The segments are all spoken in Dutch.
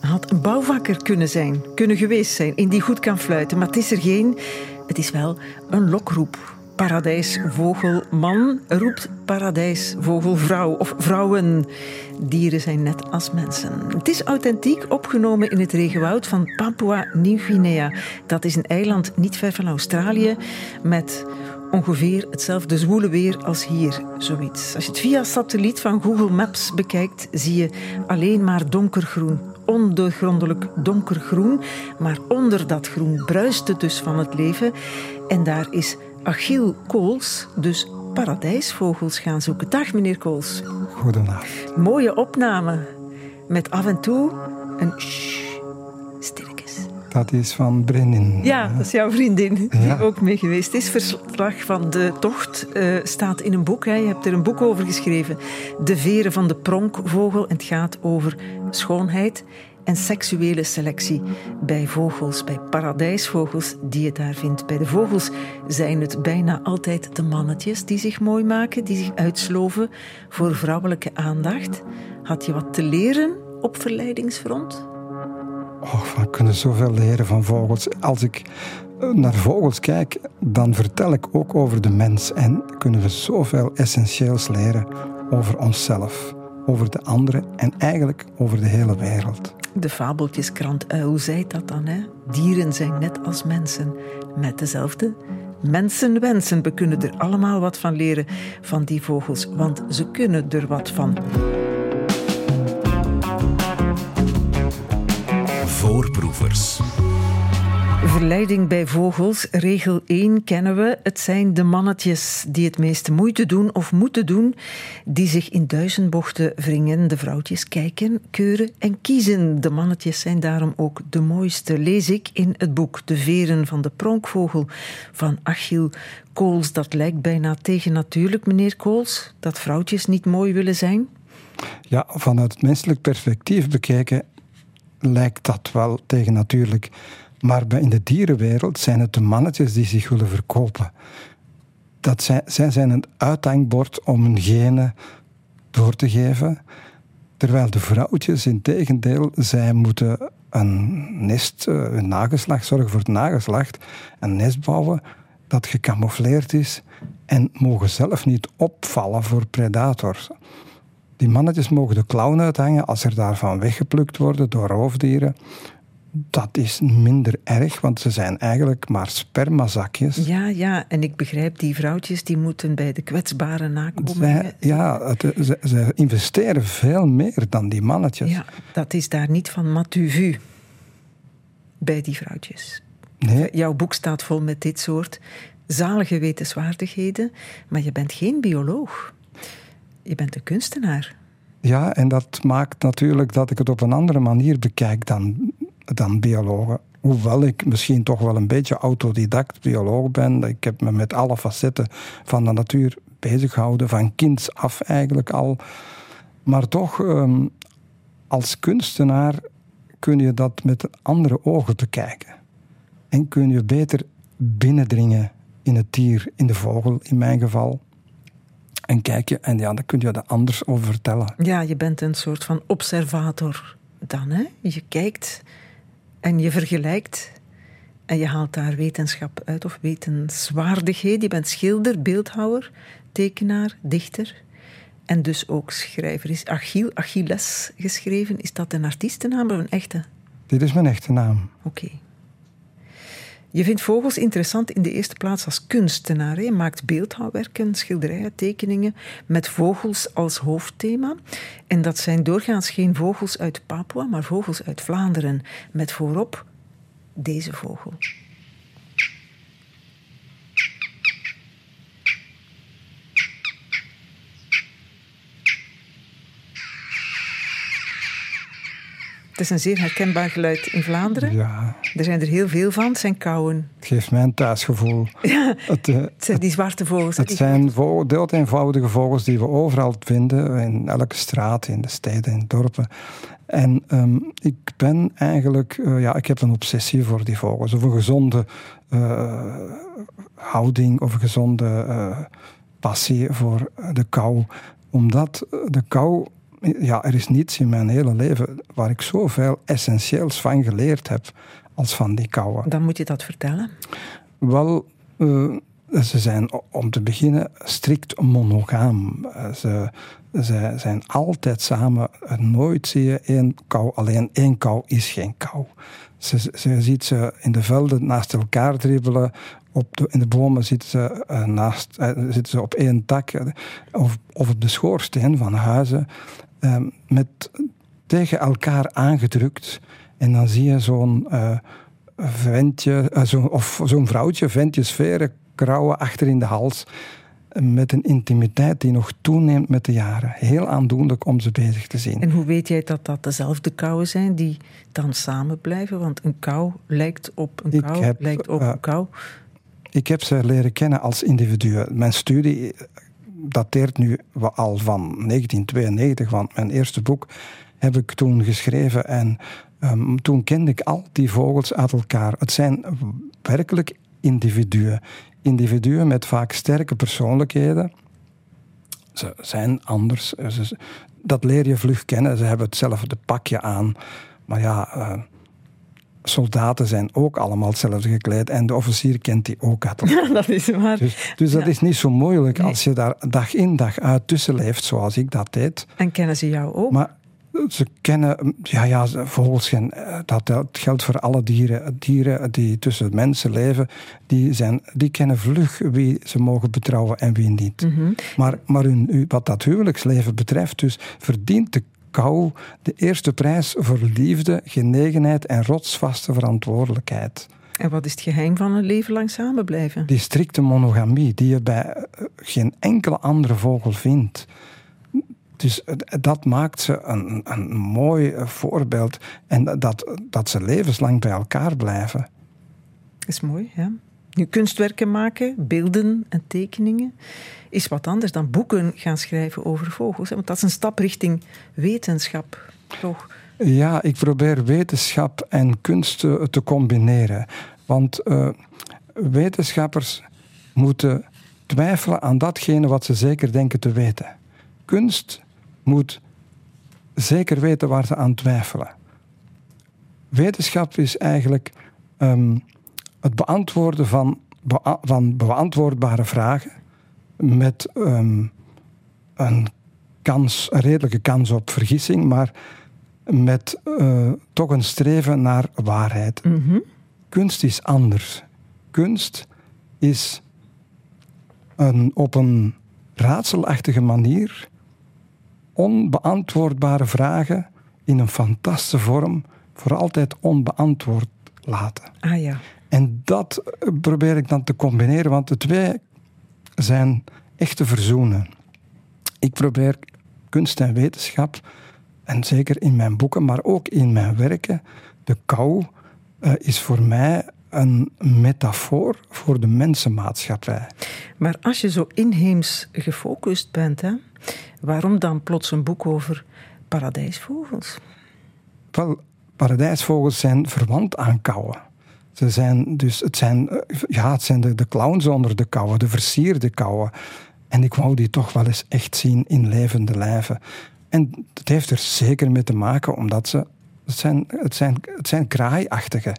had een bouwvakker kunnen zijn, kunnen geweest zijn, in die goed kan fluiten. Maar het is er geen. Het is wel een lokroep. Paradijsvogelman roept paradijsvogelvrouw of vrouwen. Dieren zijn net als mensen. Het is authentiek opgenomen in het regenwoud van Papua Nieuw-Guinea. Dat is een eiland niet ver van Australië met ongeveer hetzelfde zwoele weer als hier, zoiets. Als je het via satelliet van Google Maps bekijkt, zie je alleen maar donkergroen. Ondergrondelijk donkergroen, maar onder dat groen bruist het dus van het leven. En daar is Achiel Kools dus paradijsvogels gaan zoeken. Dag meneer Kools. Goedenavond. Mooie opname. Met af en toe een shh. Dat is van Brennin. Ja, dat is jouw vriendin die ook mee geweest is. Verslag van de tocht uh, staat in een boek. Hè. Je hebt er een boek over geschreven. De veren van de pronkvogel. En het gaat over schoonheid en seksuele selectie bij vogels, bij paradijsvogels die je daar vindt. Bij de vogels zijn het bijna altijd de mannetjes die zich mooi maken, die zich uitsloven voor vrouwelijke aandacht. Had je wat te leren op verleidingsfront? Oh, we kunnen zoveel leren van vogels. Als ik eh, naar vogels kijk, dan vertel ik ook over de mens en kunnen we zoveel essentieels leren over onszelf, over de anderen en eigenlijk over de hele wereld. De fabeltjeskrant Hoe zei dat dan? Hè? Dieren zijn net als mensen, met dezelfde mensenwensen. We kunnen er allemaal wat van leren van die vogels, want ze kunnen er wat van. Voorproevers. Verleiding bij vogels, regel 1 kennen we. Het zijn de mannetjes die het meeste moeite doen of moeten doen, die zich in duizend bochten wringen. De vrouwtjes kijken, keuren en kiezen. De mannetjes zijn daarom ook de mooiste, lees ik in het boek De Veren van de Pronkvogel van Achille Kools. Dat lijkt bijna tegennatuurlijk, meneer Kools, dat vrouwtjes niet mooi willen zijn. Ja, vanuit het menselijk perspectief bekeken lijkt dat wel tegennatuurlijk. Maar in de dierenwereld zijn het de mannetjes die zich willen verkopen. Dat zij, zij zijn een uithangbord om hun genen door te geven. Terwijl de vrouwtjes, in tegendeel, zij moeten een nest, eh, een nageslacht, zorgen voor het nageslacht, een nest bouwen dat gecamoufleerd is en mogen zelf niet opvallen voor predators. Die mannetjes mogen de klauwen uithangen als er daarvan weggeplukt worden door roofdieren dat is minder erg, want ze zijn eigenlijk maar spermazakjes. Ja, ja, en ik begrijp, die vrouwtjes die moeten bij de kwetsbare nakomelingen... ja, ze, ze, investeren veel meer dan die mannetjes. Ja, dat is daar niet van matu vu bij die vrouwtjes. Nee. Jouw boek staat vol met dit soort zalige wetenswaardigheden, maar je bent geen bioloog. Je bent een kunstenaar. Ja, en dat maakt natuurlijk dat ik het op een andere manier bekijk dan dan biologen. Hoewel ik misschien toch wel een beetje autodidact bioloog ben. Ik heb me met alle facetten van de natuur bezig gehouden, van kinds af eigenlijk al. Maar toch, ehm, als kunstenaar kun je dat met andere ogen bekijken. En kun je beter binnendringen in het dier, in de vogel in mijn geval. En kijk je, en ja, dan kun je er anders over vertellen. Ja, je bent een soort van observator dan, hè? Je kijkt en je vergelijkt en je haalt daar wetenschap uit of wetenswaardigheid. Je bent schilder, beeldhouwer, tekenaar, dichter en dus ook schrijver. Is Achille, Achilles geschreven? Is dat een artiestennaam of een echte? Dit is mijn echte naam. Oké. Je vindt vogels interessant in de eerste plaats als kunstenaar. Je maakt beeldhouwwerken, schilderijen, tekeningen met vogels als hoofdthema. En dat zijn doorgaans geen vogels uit Papua, maar vogels uit Vlaanderen. Met voorop deze vogel. Is een zeer herkenbaar geluid in Vlaanderen. Ja. Er zijn er heel veel van. Het zijn kauwen. Het geeft mij een thuisgevoel. Ja, het, uh, het zijn die zwarte vogels. Het zijn vo dood eenvoudige vogels die we overal vinden. In elke straat, in de steden, in dorpen. En um, ik ben eigenlijk... Uh, ja, ik heb een obsessie voor die vogels. Of een gezonde uh, houding. Of een gezonde passie voor de kou. Omdat de kou ja, er is niets in mijn hele leven waar ik zoveel essentieels van geleerd heb als van die kauwen. Dan moet je dat vertellen. Wel, uh, ze zijn om te beginnen strikt monogaam. Ze, ze zijn altijd samen. Nooit zie je één kou alleen. Één kou is geen kou. Ze, ze ziet ze in de velden naast elkaar dribbelen. Op de, in de bomen zitten ze, uh, naast, uh, zitten ze op één tak. Uh, of, of op de schoorsteen van huizen. Met, tegen elkaar aangedrukt. En dan zie je zo'n ventje, zo, of zo'n vrouwtje, ventje sferen, krauwen achter in de hals. Met een intimiteit die nog toeneemt met de jaren. Heel aandoenlijk om ze bezig te zien. En hoe weet jij dat dat dezelfde kauwen zijn die dan samen blijven? Want een kou lijkt op een kou, heb, lijkt op uh, een kou. Ik heb ze leren kennen als individuen. Mijn studie dateert nu al van 1992, want mijn eerste boek heb ik toen geschreven. En um, toen kende ik al die vogels uit elkaar. Het zijn werkelijk individuen. Individuen met vaak sterke persoonlijkheden. Ze zijn anders. Dat leer je vlug kennen. Ze hebben hetzelfde pakje aan. Maar ja, uh, soldaten zijn ook allemaal hetzelfde gekleed. En de officier kent die ook uit Ja, dat is waar. Dus, dus dat is niet zo moeilijk nee. als je daar dag in dag uit tussen leeft, zoals ik dat deed. En kennen ze jou ook? Maar ze kennen, ja, ja, vogels, dat, dat geldt voor alle dieren. Dieren die tussen mensen leven, die, zijn, die kennen vlug wie ze mogen betrouwen en wie niet. Mm -hmm. Maar, maar hun, wat dat huwelijksleven betreft, dus verdient de kou de eerste prijs voor liefde, genegenheid en rotsvaste verantwoordelijkheid. En wat is het geheim van een leven lang samen blijven? Die strikte monogamie, die je bij geen enkele andere vogel vindt. Dus dat maakt ze een, een mooi voorbeeld. En dat, dat ze levenslang bij elkaar blijven. Is mooi, ja. Nu, kunstwerken maken, beelden en tekeningen, is wat anders dan boeken gaan schrijven over vogels. Want dat is een stap richting wetenschap, toch? Ja, ik probeer wetenschap en kunst te, combineren. Want uh, wetenschappers moeten twijfelen aan datgene wat ze zeker denken te weten. Kunst moet zeker weten waar ze aan twijfelen. Wetenschap is eigenlijk um, het beantwoorden van, bea van beantwoordbare vragen met um, een, kans, een redelijke kans op vergissing, maar met uh, toch een streven naar waarheid. Mm -hmm. Kunst is anders. Kunst is een, op een raadselachtige manier onbeantwoordbare vragen in een fantastische vorm voor altijd onbeantwoord laten. Ah ja. En dat probeer ik dan te combineren, want de twee zijn echt te verzoenen. Ik probeer kunst en wetenschap, en zeker in mijn boeken, maar ook in mijn werken, de kou uh, is voor mij een metafoor voor de mensenmaatschappij. Maar als je zo inheems gefocust bent, hè, waarom dan plots een boek over paradijsvogels? Wel, paradijsvogels zijn verwant aan kauwen. Ze zijn dus, het zijn, ja, het zijn de, de clowns onder de kauwen, de versierde kauwen. En ik wou die toch wel eens echt zien in levende lijven. En het heeft er zeker mee te maken, omdat ze. Het zijn, het zijn, het zijn kraaiachtige.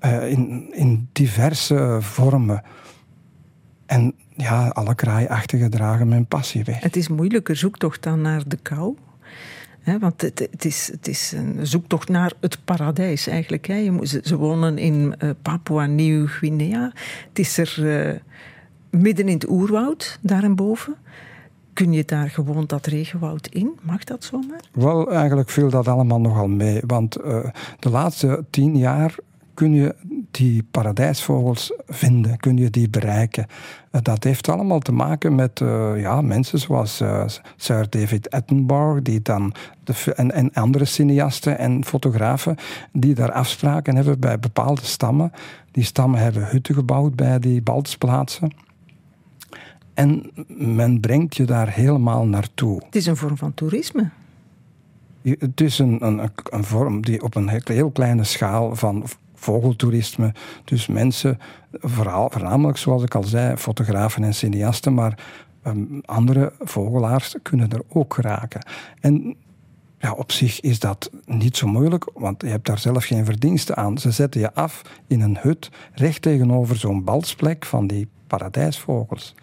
Uh, in, in diverse vormen. En ja, alle kraaiachtige dragen mijn passie weg. Het is moeilijker zoektocht dan naar de kou. Want het, is, het is een zoektocht naar het paradijs eigenlijk. Je ze, wonen in uh, Papua Nieuw-Guinea. Het is er uh, midden in het oerwoud, daarboven. Kun je daar gewoon dat regenwoud in? Mag dat zomaar? Wel, eigenlijk viel dat allemaal nogal mee. Want uh, de laatste tien jaar kun je die paradijsvogels vinden, kun je die bereiken. Dat heeft allemaal te maken met uh, ja, mensen zoals uh, Sir David Attenborough die dan de, en, en andere cineasten en fotografen die daar afspraken hebben bij bepaalde stammen. Die stammen hebben hutten gebouwd bij die baltsplaatsen. En men brengt je daar helemaal naartoe. Het is een vorm van toerisme. Het is een, een, een vorm die op een heel kleine schaal van vogeltoerisme. Dus mensen, vooral, voornamelijk zoals ik al zei, fotografen en cineasten, maar um, andere vogelaars kunnen er ook raken. En ja, op zich is dat niet zo moeilijk, want je hebt daar zelf geen verdienste aan. Ze zetten je af in een hut recht tegenover zo'n balsplek van die paradijsvogels.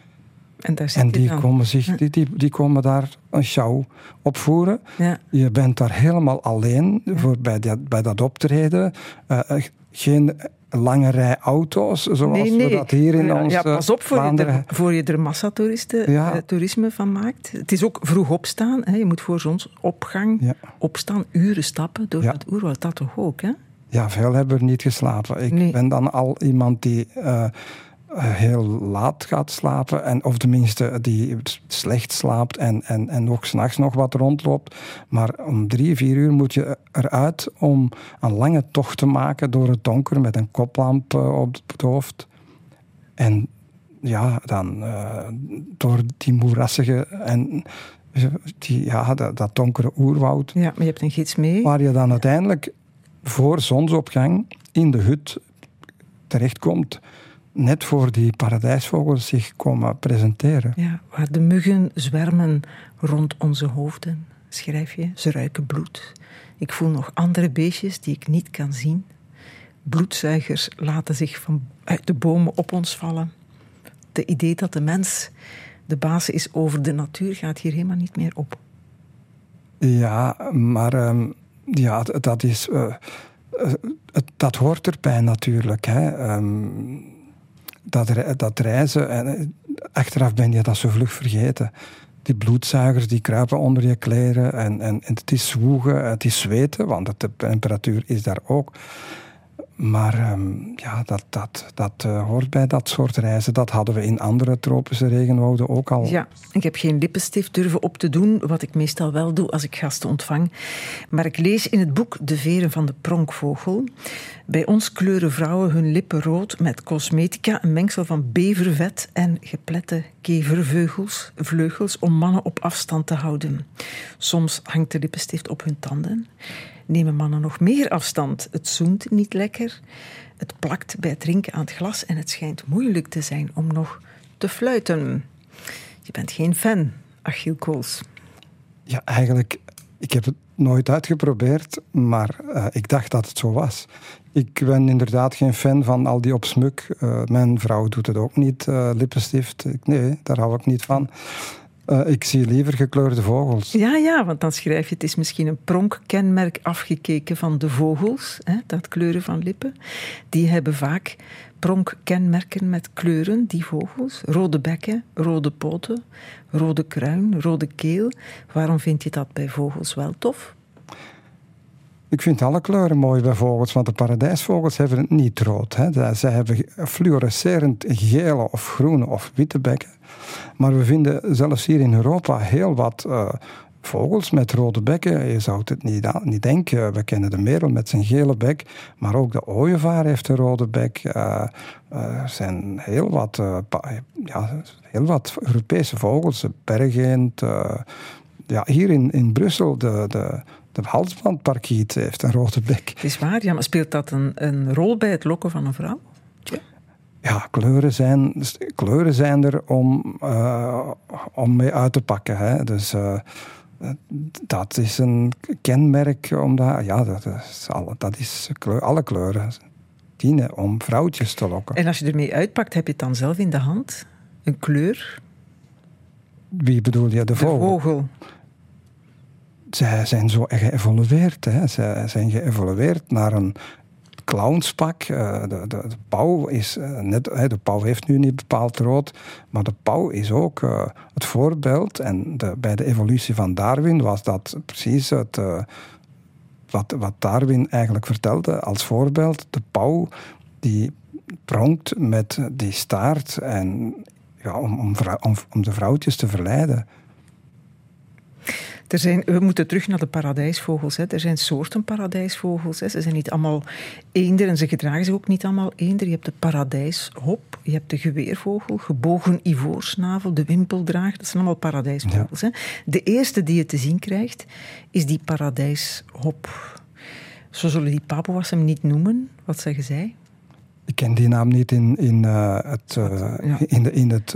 En, daar En die dan. komen, zich, die, die, die komen daar een show opvoeren. Ja. Je bent daar helemaal alleen voor bij, dat, bij dat optreden. Eh, eh, geen lange rij auto's, zoals Nee, nee. we dat hier in ons ja, pas op voor je, er, voor je er massatoeristen Ja. eh, toerisme van maakt. Het is ook vroeg opstaan. Hè. Je moet voor zonsopgang Ja. opstaan, uren stappen door het oerwoud. Dat toch ook, hè? Ja, veel hebben er niet geslapen. Ik Nee. ben dan al iemand die eh, heel laat gaat slapen. En, of tenminste, die slecht slaapt en, en, en ook s'nachts nog wat rondloopt. Maar om drie, vier uur moet je eruit om een lange tocht te maken door het donker met een koplamp eh, op het hoofd. En ja, dan eh, door die moerassige en die, ja, dat, dat donkere oerwoud. Ja, maar je hebt een gids mee. Waar je dan uiteindelijk voor zonsopgang in de hut terechtkomt. Net voor die paradijsvogels zich komen presenteren. Ja, waar de muggen zwermen rond onze hoofden, schrijf je. Ze ruiken bloed. Ik voel nog andere beestjes die ik niet kan zien. Bloedzuigers laten zich van uit de bomen op ons vallen. De idee dat de mens de baas is over de natuur gaat hier helemaal niet meer op. Ja, maar ehm, ja, dat is. eh, eh, het- dat hoort erbij natuurlijk. Hè. Ehm, dat, re- reizen, en eh, achteraf ben je dat zo vlug vergeten. Die bloedzuigers die kruipen onder je kleren en, en, en het is zwoegen, het is zweten, want de temperatuur is daar ook. Maar ehm, ja, dat, dat, dat eh, hoort bij dat soort reizen. Dat hadden we in andere tropische regenwouden ook al. Ja, ik heb geen lippenstift durven op te doen, wat ik meestal wel doe als ik gasten ontvang. Maar ik lees in het boek De Veren van de Pronkvogel. Bij ons kleuren vrouwen hun lippen rood met cosmetica, een mengsel van bevervet en geplette kevervleugels vleugels om mannen op afstand te houden. Soms hangt de lippenstift op hun tanden. Nemen mannen nog meer afstand? Het zoent niet lekker. Het plakt bij het drinken aan het glas en het schijnt moeilijk te zijn om nog te fluiten. Je bent geen fan, Achille Kools. Ja, eigenlijk, ik heb het nooit uitgeprobeerd, maar eh, ik dacht dat het zo was. Ik ben inderdaad geen fan van al die opsmuk. Eh, mijn vrouw doet het ook niet, eh, lippenstift. Nee, daar hou ik niet van. Eh, ik zie liever gekleurde vogels. Ja, ja, want dan schrijf je het is misschien een pronkkenmerk afgekeken van de vogels, hè, dat kleuren van lippen. Die hebben vaak pronkkenmerken met kleuren, die vogels. Rode bekken, rode poten, rode kruin, rode keel. Waarom vind je dat bij vogels wel tof? Ik vind alle kleuren mooi bij vogels, want de paradijsvogels hebben het niet rood. Hè. Zij- hebben fluorescerend gele of groene of witte bekken. Maar we vinden zelfs hier in Europa heel wat eh, vogels met rode bekken. Je zou het niet, niet denken. We kennen de merel met zijn gele bek, maar ook de ooievaar heeft een rode bek. Eh, eh, er zijn heel wat, ja, heel wat Europese vogels, de bergeend. eh, ja, hier in, in Brussel, de, de, de halsbandparkiet heeft een rode bek. Het is waar, ja, maar speelt dat een, een rol bij het lokken van een vrouw? Ja, kleuren zijn, kleuren zijn er om, eh, om mee uit te pakken. Hè. Dus eh, dat is een kenmerk. Omdat, ja, dat is, alle, dat is kleur, alle kleuren dienen om vrouwtjes te lokken. En als je ermee uitpakt, heb je het dan zelf in de hand? Een kleur? Wie bedoel je? De De vogel. Zij zijn zo geëvolueerd. Hè. Zij zijn geëvolueerd naar een clownspak. Eh, De, de, pauw is eh, net, de pauw heeft nu niet bepaald rood, maar de pauw is ook eh, het voorbeeld. En de, bij de evolutie van Darwin was dat precies het, wat, wat Darwin eigenlijk vertelde als voorbeeld. De pauw die pronkt met die staart en, ja, om, om de vrouwtjes te verleiden. Er zijn, we moeten terug naar de paradijsvogels. Hè. Er zijn soorten paradijsvogels. Hè. Ze zijn niet allemaal eender en ze gedragen zich ook niet allemaal eender. Je hebt de paradijshop, je hebt de geweervogel, gebogen ivoorsnavel, de wimpeldraag. Dat zijn allemaal paradijsvogels. Hè. De eerste die je te zien krijgt, is die paradijshop. Zo zullen die Papua's hem niet noemen. Wat zeggen zij? Ik ken die naam niet in, in, eh, het, eh, Ja. in, de, in het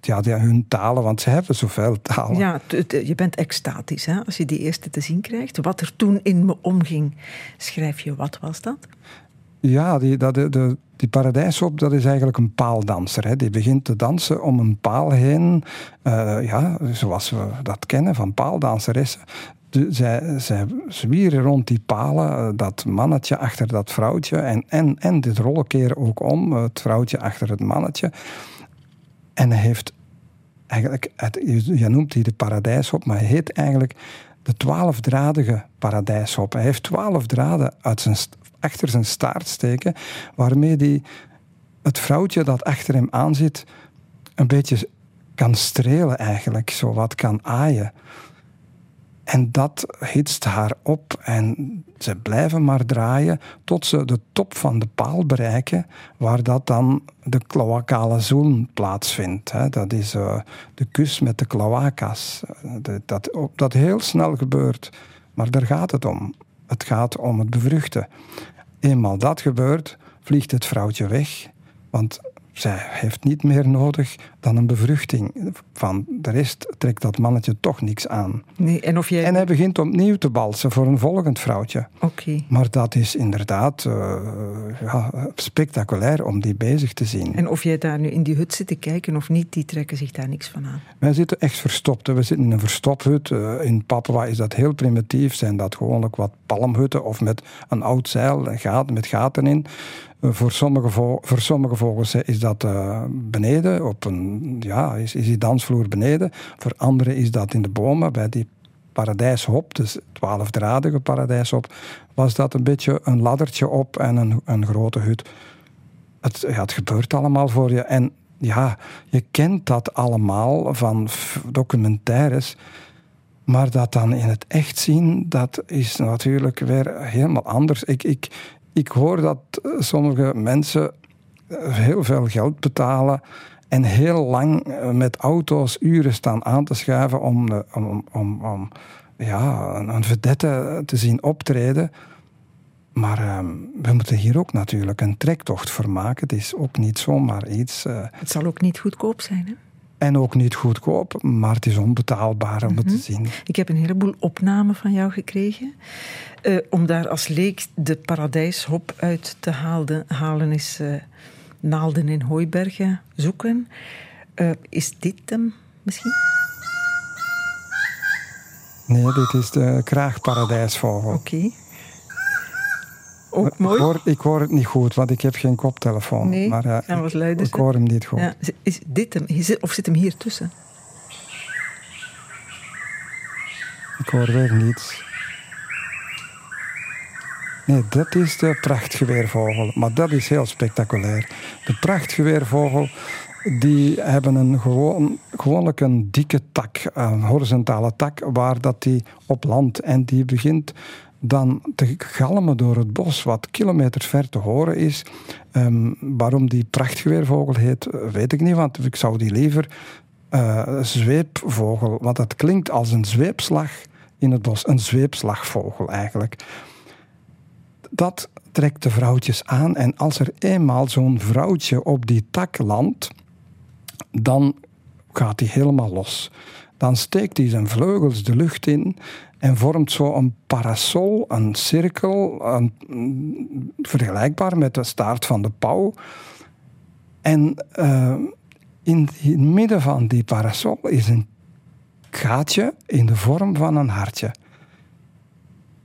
ja, hun talen, want ze hebben zoveel talen. Ja, je bent extatisch hè? als je die eerste te zien krijgt. Wat er toen in me omging, schrijf je, wat was dat? Ja, die, dat, de, die paradijsop, dat is eigenlijk een paaldanser. Hè. Die begint te dansen om een paal heen, uh, ja, zoals we dat kennen van paaldanseressen. Zij, zij zwieren rond die palen, eh, dat mannetje achter dat vrouwtje. En, en, en dit rollenkeer ook om, het vrouwtje achter het mannetje. En hij heeft eigenlijk, het, je noemt die de paradijshop, maar hij heet eigenlijk de twaalfdradige paradijshop. Hij heeft twaalf draden uit zijn, achter zijn staart steken, waarmee hij het vrouwtje dat achter hem aanzit een beetje kan strelen eigenlijk, zo wat kan aaien. En dat hitst haar op en ze blijven maar draaien tot ze de top van de paal bereiken, waar dat dan de kloakale zoen plaatsvindt. Dat is uh, de kus met de kloakas. Dat, dat, dat heel snel gebeurt. Maar daar gaat het om. Het gaat om het bevruchten. Eenmaal dat gebeurt, vliegt het vrouwtje weg. Want zij heeft niet meer nodig dan een bevruchting. Van de rest trekt dat mannetje toch niks aan. Nee, en, of jij... en hij begint opnieuw te balsen voor een volgend vrouwtje. Oké. Maar dat is inderdaad uh, ja, spectaculair om die bezig te zien. En of jij daar nu in die hut zit te kijken of niet, die trekken zich daar niks van aan. Wij zitten echt verstopt. We zitten in een verstophut. Uh, in Papua is dat heel primitief. Zijn dat gewoonlijk wat palmhutten of met een oud zeil, met gaten in. Voor sommige, voor sommige vogels is dat beneden, op een, ja, is, is die dansvloer beneden. Voor anderen is dat in de bomen, bij die paradijshop, dus twaalfdradige paradijshop, was dat een beetje een laddertje op en een, een grote hut. Het, ja, het gebeurt allemaal voor je. En ja, je kent dat allemaal van documentaires. Maar dat dan in het echt zien, dat is natuurlijk weer helemaal anders. Ik, ik, ik hoor dat sommige mensen eh, heel veel geld betalen en heel lang eh, met auto's uren staan aan te schuiven om, om, om, om ja, een vedette te zien optreden. Maar ehm, we moeten hier ook natuurlijk een trektocht voor maken. Het is ook niet zomaar iets. het zal ook niet goedkoop zijn, hè? En ook niet goedkoop, maar het is onbetaalbaar om het te mhm. zien. Ik heb een heleboel opnamen van jou gekregen. Uh, om daar als leek de paradijshop uit te halen, halen is uh, naalden in hooibergen zoeken. Uh, is dit hem misschien? Nee, dit is de kraagparadijsvogel. Oké. Ook mooi. Ik hoor, ik hoor, het niet goed, want ik heb geen koptelefoon. Nee, maar uh, wat ik, ik hoor hem niet goed. Ja, is dit hem? Of zit hem hier tussen? Ik hoor weer niets. Nee, dat is de prachtgeweervogel. Maar dat is heel spectaculair. De prachtgeweervogel die hebben een gewoon, gewoonlijk een dikke tak, een horizontale tak, waar dat die op land en die begint dan te galmen door het bos, wat kilometers ver te horen is. Ehm, waarom die prachtgeweervogel heet, weet ik niet, want ik zou die liever uh, zweepvogel, want dat klinkt als een zweepslag in het bos, een zweepslagvogel eigenlijk dat trekt de vrouwtjes aan. En als er eenmaal zo'n vrouwtje op die tak landt, dan gaat hij helemaal los. Dan steekt hij zijn vleugels de lucht in en vormt zo een parasol, een cirkel, een, vergelijkbaar met de staart van de pauw. En uh, in het midden van die parasol is een gaatje in de vorm van een hartje.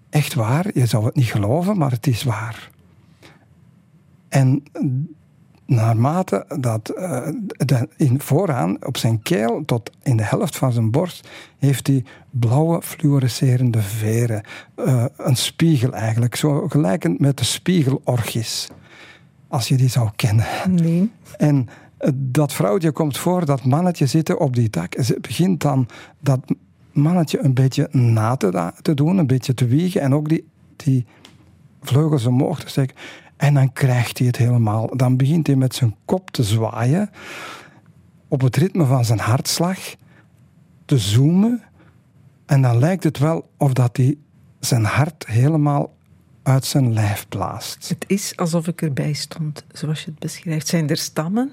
Echt waar, je zou het niet geloven, maar het is waar. En naarmate dat uh, in vooraan op zijn keel tot in de helft van zijn borst heeft hij blauwe fluorescerende veren. Uh, een spiegel eigenlijk, zo gelijkend met de spiegelorgis. Als je die zou kennen. Nee. En uh, dat vrouwtje komt voor, dat mannetje zitten op die tak. Ze begint dan dat mannetje een beetje na te, te doen, een beetje te wiegen en ook die, die vleugels omhoog te steken. En dan krijgt hij het helemaal. Dan begint hij met zijn kop te zwaaien, op het ritme van zijn hartslag, te zoomen. En dan lijkt het wel of dat hij zijn hart helemaal uit zijn lijf blaast. Het is alsof ik erbij stond, zoals je het beschrijft. Zijn er stammen,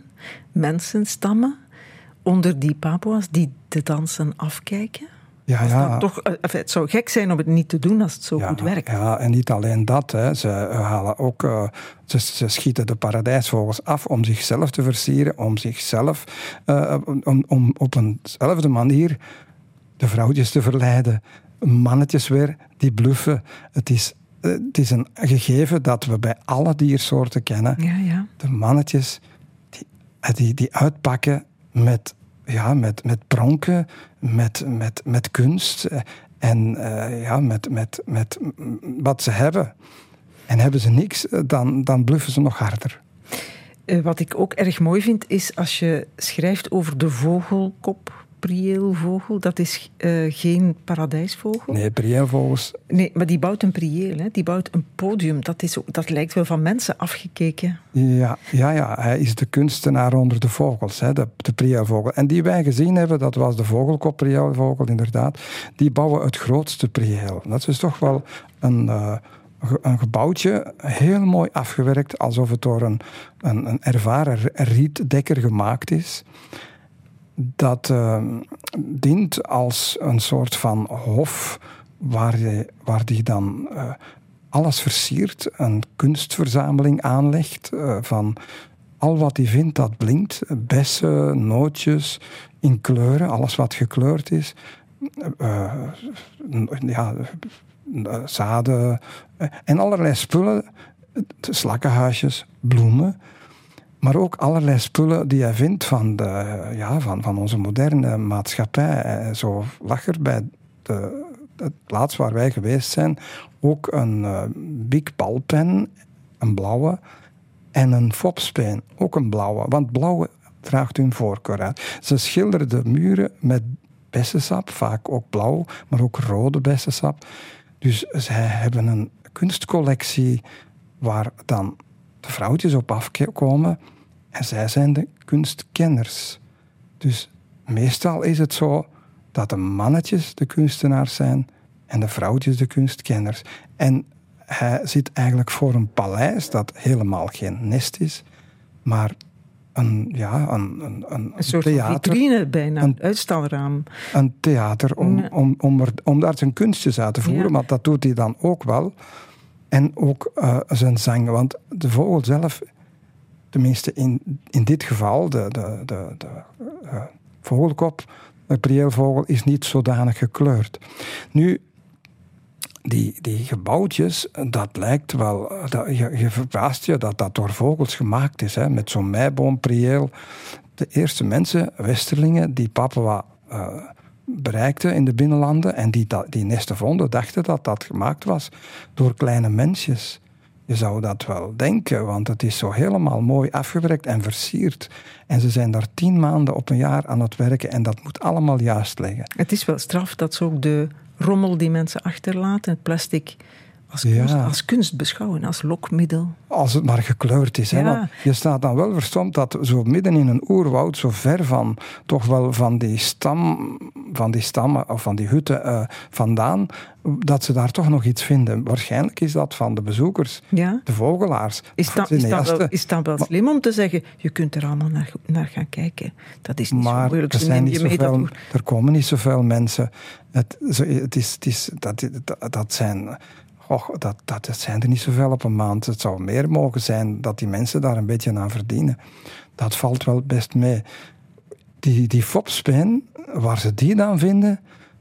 mensenstammen, onder die Papua's die de dansen afkijken? Ja, ja. Toch, eh, het zou gek zijn om het niet te doen als het zo goed werkt. Ja, en niet alleen dat. Hè. Ze, halen ook, uh, ze, ze, schieten de paradijsvogels af om zichzelf te versieren, om zichzelf uh, om, om op eenzelfde manier de vrouwtjes te verleiden. Mannetjes weer, die bluffen. Het is, het is een gegeven dat we bij alle diersoorten kennen. Ja, ja. De mannetjes die, die, die uitpakken met ja, met, met pronken, met, met, met kunst eh, en uh, ja, met, met, met wat ze hebben. En hebben ze niks, eh, dan, dan bluffen ze nog harder. wat ik ook erg mooi vind, is als je schrijft over de vogelkop prieelvogel, dat is uh, geen paradijsvogel. Nee, prieelvogels. Nee, maar die bouwt een prieel, hè? die bouwt een podium. Dat, is, dat lijkt wel van mensen afgekeken. Ja, ja, ja, hij is de kunstenaar onder de vogels, hè, de, de prieelvogel. En die wij gezien hebben, dat was de vogelkop prieelvogel inderdaad. Die bouwen het grootste prieel. Dat is toch wel een... Uh, een gebouwtje, heel mooi afgewerkt, alsof het door een, een, een ervaren rietdekker gemaakt is dat uh, dient als een soort van hof waar, je, waar die dan uh, alles versiert, een kunstverzameling aanlegt uh, van al wat hij vindt dat blinkt, bessen, nootjes in kleuren, alles wat gekleurd is, ja, zaden en allerlei spullen, slakkenhuisjes, bloemen maar ook allerlei spullen die hij vindt van, de, ja, van, van onze moderne maatschappij. Eh, zo lag er bij de, plaats waar wij geweest zijn ook een uh, big balpen, een blauwe, en een fopspeen, ook een blauwe. Want blauwe draagt hun voorkeur uit. Ze schilderen de muren met bessensap, vaak ook blauw, maar ook rode bessensap. Dus zij hebben een kunstcollectie waar dan vrouwtjes op afkomen en zij zijn de kunstkenners. Dus meestal is het zo dat de mannetjes de kunstenaars zijn en de vrouwtjes de kunstkenners. En hij zit eigenlijk voor een paleis dat helemaal geen nest is, maar een, ja, een, een, een, een soort theater, vitrine bijna, een uitstalraam. Een theater om, om, om, er, om daar zijn kunstjes uit te voeren, maar dat doet hij dan ook wel. En ook uh, zijn zang, want de vogel zelf tenminste in, in dit geval, de, de, de, de uh, vogelkop, de prieelvogel, is niet zodanig gekleurd. Nu, die, die gebouwtjes, dat lijkt wel, dat, je, je verbaast je dat dat door vogels gemaakt is, hè, met zo'n meiboomprieel. De eerste mensen, westerlingen, die Papua bereikten in de binnenlanden en die die nesten vonden, dachten dat dat gemaakt was door kleine mensjes. Je zou dat wel denken, want het is zo helemaal mooi afgewerkt en versierd. En ze zijn daar tien maanden op een jaar aan het werken en dat moet allemaal juist liggen. Het is wel straf dat ze ook de rommel die mensen achterlaten, het plastic, als kunst, als kunst beschouwen, als lokmiddel. Als het maar gekleurd is. Hè? je staat dan wel verstomd dat zo midden in een oerwoud, zo ver van toch wel van die, stam, van die stammen of van die hutten uh, vandaan, dat ze daar toch nog iets vinden. Waarschijnlijk is dat van de bezoekers, ja. de vogelaars. Is dat, is dat, wel, is dat wel slim om te zeggen, je kunt er allemaal naar, naar gaan kijken. Dat is niet maar zo moeilijk. Er, zijn niet zoveel, er komen niet zoveel mensen. Het, het is, het is, dat, dat zijn Och, dat, dat zijn er niet zoveel op een maand. Het zou meer mogen zijn dat die mensen daar een beetje aan verdienen. Dat valt wel best mee. Die, die fopspijn, waar ze die dan vinden,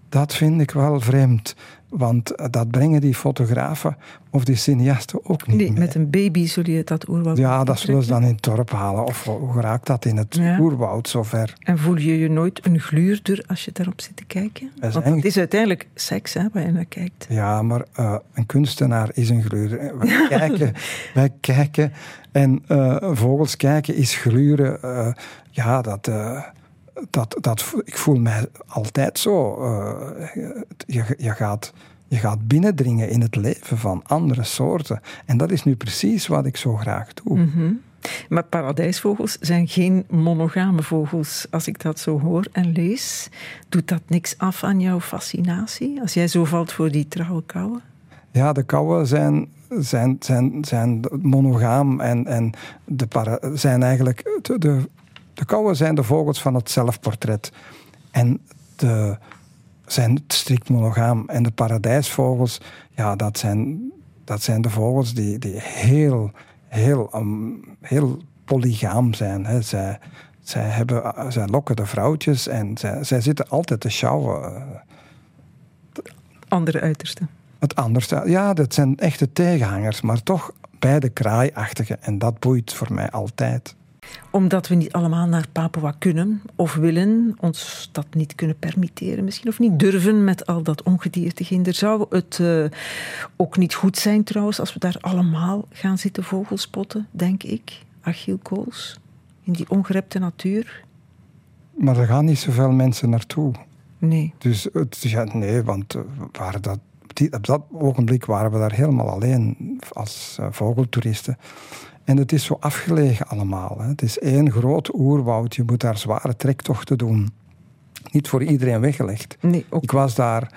dat vind ik wel vreemd. Want eh, dat brengen die fotografen of die cineasten ook niet nee, Met een baby zul je dat oerwoud Ja, dat zullen ze dan in het dorp halen. Of hoe raakt dat in het oerwoud zover? En voel je je nooit een gluurder als je daarop zit te kijken? Want het is uiteindelijk seks hè, waar je naar kijkt. Ja, maar uh, een kunstenaar is een gluurder. Wij kijken, wij kijken en uh, vogels kijken is gluren. Uh, ja, dat dat, dat, ik voel mij altijd zo. Uh, je, je, gaat, je gaat binnendringen in het leven van andere soorten. En dat is nu precies wat ik zo graag doe. Mm Maar paradijsvogels zijn geen monogame vogels. Als ik dat zo hoor en lees, doet dat niks af aan jouw fascinatie? Als jij zo valt voor die trouwe kauwen? Ja, de kauwen zijn, zijn, zijn, zijn monogaam en, en de para, zijn eigenlijk de, de De kauwen zijn de vogels van het zelfportret. En de, zijn strikt monogaam. En de paradijsvogels, ja, dat zijn, dat zijn de vogels die, die heel, heel, um, heel polygaam zijn. Hè. Zij, zij, hebben, zij lokken de vrouwtjes en zij, zij zitten altijd te sjouwen. Andere uiterste. Het anderste, ja, dat zijn echte tegenhangers, maar toch beide kraaiachtige. En dat boeit voor mij altijd omdat we niet allemaal naar Papua kunnen of willen, ons dat niet kunnen permitteren misschien, of niet durven met al dat ongedierteginder. Zou het uh, ook niet goed zijn trouwens als we daar allemaal gaan zitten vogelspotten, denk ik, Achille Kools, in die ongerepte natuur? Maar er gaan niet zoveel mensen naartoe. Nee. Dus het, ja, nee, want uh, waren dat, op dat ogenblik waren we daar helemaal alleen als uh, vogeltoeristen. En het is zo afgelegen allemaal. Hè. Het is één groot oerwoud. Je moet daar zware trektochten doen. Niet voor iedereen weggelegd. Nee, ook. Ik was daar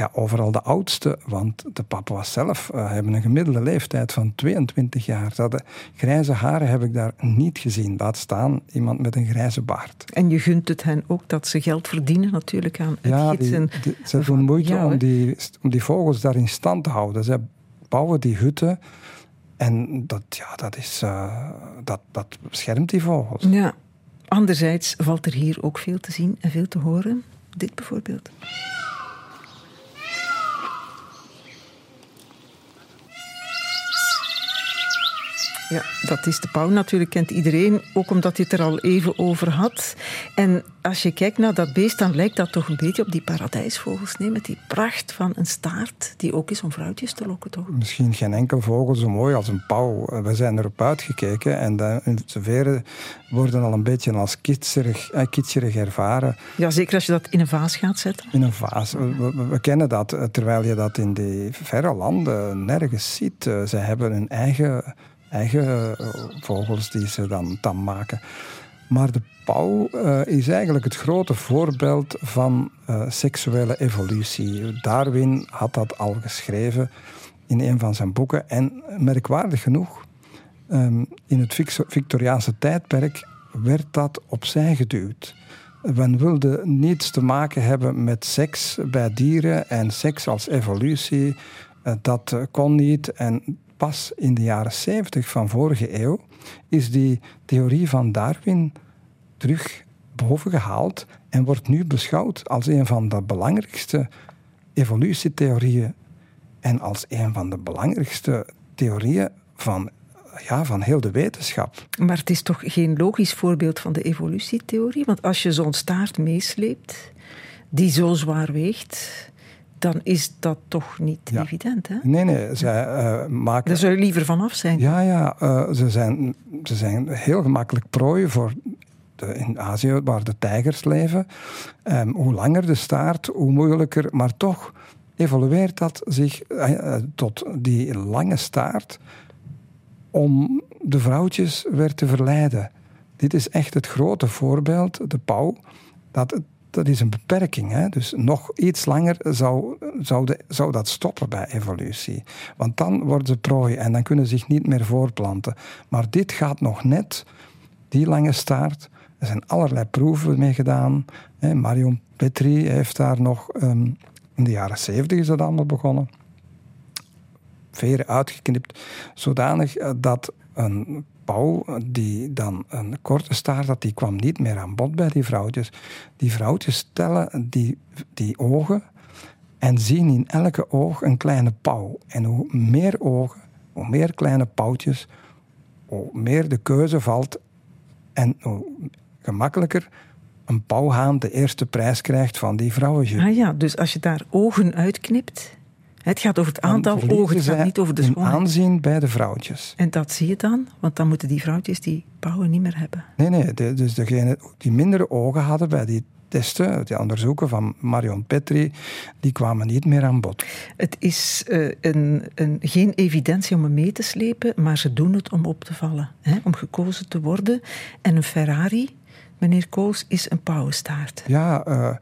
ja, overal de oudste, want de was zelf uh, hebben een gemiddelde leeftijd van 22 jaar. Dat de grijze haren heb ik daar niet gezien. Laat staan iemand met een grijze baard. En je gunt het hen ook dat ze geld verdienen natuurlijk aan het ja. Die, ze doen moeite om, die, om die vogels daar in stand te houden. Ze bouwen die hutten en dat, ja, dat, is, uh, dat, dat beschermt die vogels. Ja. Anderzijds valt er hier ook veel te zien en veel te horen. Dit bijvoorbeeld. Ja, dat is de pauw natuurlijk, kent iedereen, ook omdat hij het er al even over had. En als je kijkt naar dat beest, dan lijkt dat toch een beetje op die paradijsvogels. Nee, met die pracht van een staart, die ook is om vrouwtjes te lokken, toch? Misschien geen enkel vogel zo mooi als een pauw. We zijn erop uitgekeken en de, veren worden al een beetje als kitscherig, eh, ervaren. Ja, zeker als je dat in een vaas gaat zetten. In een vaas. We, we kennen dat, eh, terwijl je dat in die verre landen nergens ziet. Uh, ze hebben een eigen eigen eh, vogels die ze dan, dan maken. Maar de pauw uh, is eigenlijk het grote voorbeeld van uh, seksuele evolutie. Darwin had dat al geschreven in een van zijn boeken. En merkwaardig genoeg, um, in het Victoriaanse tijdperk werd dat opzij geduwd. Men wilde niets te maken hebben met seks bij dieren en seks als evolutie. Dat kon niet. En pas in de jaren 70 van vorige eeuw is die theorie van Darwin terug boven gehaald en wordt nu beschouwd als een van de belangrijkste evolutietheorieën en als een van de belangrijkste theorieën van, ja, van heel de wetenschap. Maar het is toch geen logisch voorbeeld van de evolutietheorie? Want als je zo'n staart meesleept, die zo zwaar weegt, dan is dat toch niet evident. Hè? Nee, nee. Zij, uh, maken... Daar zou je liever vanaf zijn. Ja, ja. Uh, ze, zijn, ze zijn heel gemakkelijk prooi voor de, in Azië, waar de tijgers leven. Um, hoe langer de staart, hoe moeilijker. Maar toch evolueert dat zich uh, tot die lange staart om de vrouwtjes weer te verleiden. Dit is echt het grote voorbeeld, de pauw, dat het dat is een beperking. Hè? Dus nog iets langer zou, zou, dat stoppen bij evolutie. Want dan worden ze prooi en dan kunnen ze zich niet meer voorplanten. Maar dit gaat nog net, die lange staart. Er zijn allerlei proeven mee gedaan. Hè? Marion Petri heeft daar nog, um, in de jaren zeventig is dat allemaal begonnen. Veren uitgeknipt, zodanig eh, dat een die dan een korte staart had, die kwam niet meer aan bod bij die vrouwtjes. Die vrouwtjes stellen die, die ogen en zien in elke oog een kleine pauw. En hoe meer ogen, hoe meer kleine pauwtjes, hoe meer de keuze valt en hoe gemakkelijker een pauwhaan de eerste prijs krijgt van die vrouwtjes. Ah ja, dus als je daar ogen uitknipt, het gaat over het aantal ogen, het gaat niet over de schoonheid. aanzien bij de vrouwtjes. En dat zie je dan? Want dan moeten die vrouwtjes die pauwen niet meer hebben. Nee, nee. dus degene die mindere ogen hadden bij die testen, die onderzoeken van Marion Petri, die kwamen niet meer aan bod. Het is uh, een, een, geen evidentie om hem mee te slepen, maar ze doen het om op te vallen. Hè? Om gekozen te worden. En een Ferrari, meneer Koos, is een pauwenstaart. Ja, uh,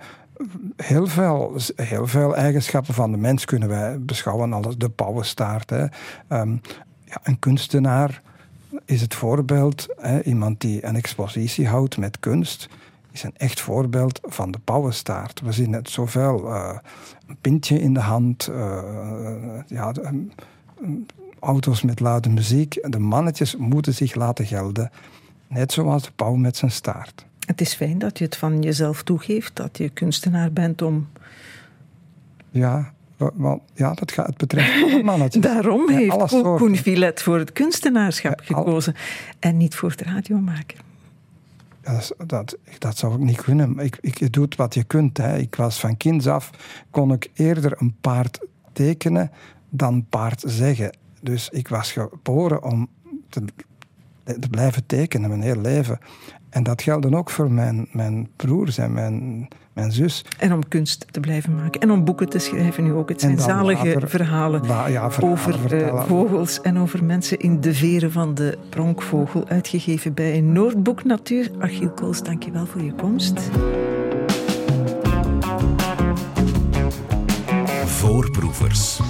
heel veel, heel veel eigenschappen van de mens kunnen wij beschouwen als de pauwenstaart. Hè. Um, ja, een kunstenaar is het voorbeeld, hè, iemand die een expositie houdt met kunst, is een echt voorbeeld van de pauwenstaart. We zien het zoveel, uh, een pintje in de hand, uh, ja, auto's met luide muziek. De mannetjes moeten zich laten gelden, net zoals de pauw met zijn staart. Het is fijn dat je het van jezelf toegeeft, dat je kunstenaar bent om... Ja, want ja, dat gaat, het betreft mannetjes. Daarom heeft ja, Koen Villet voor het kunstenaarschap gekozen en niet voor het radiomaken. Dat, dat, dat, zou ik niet kunnen. Ik, ik doe het wat je kunt. Hè. Ik was van kinds af, kon ik eerder een paard tekenen dan paard zeggen. Dus ik was geboren om te, te blijven tekenen mijn hele leven. En dat geldt ook voor mijn, mijn broers en mijn, mijn zus. En om kunst te blijven maken. En om boeken te schrijven nu ook. Het zijn zalige verhalen, ja, over uh, vogels en over mensen in de veren van de pronkvogel. Uitgegeven bij Noordboek Natuur. Achille Kools, dankjewel voor je komst. Voorproevers.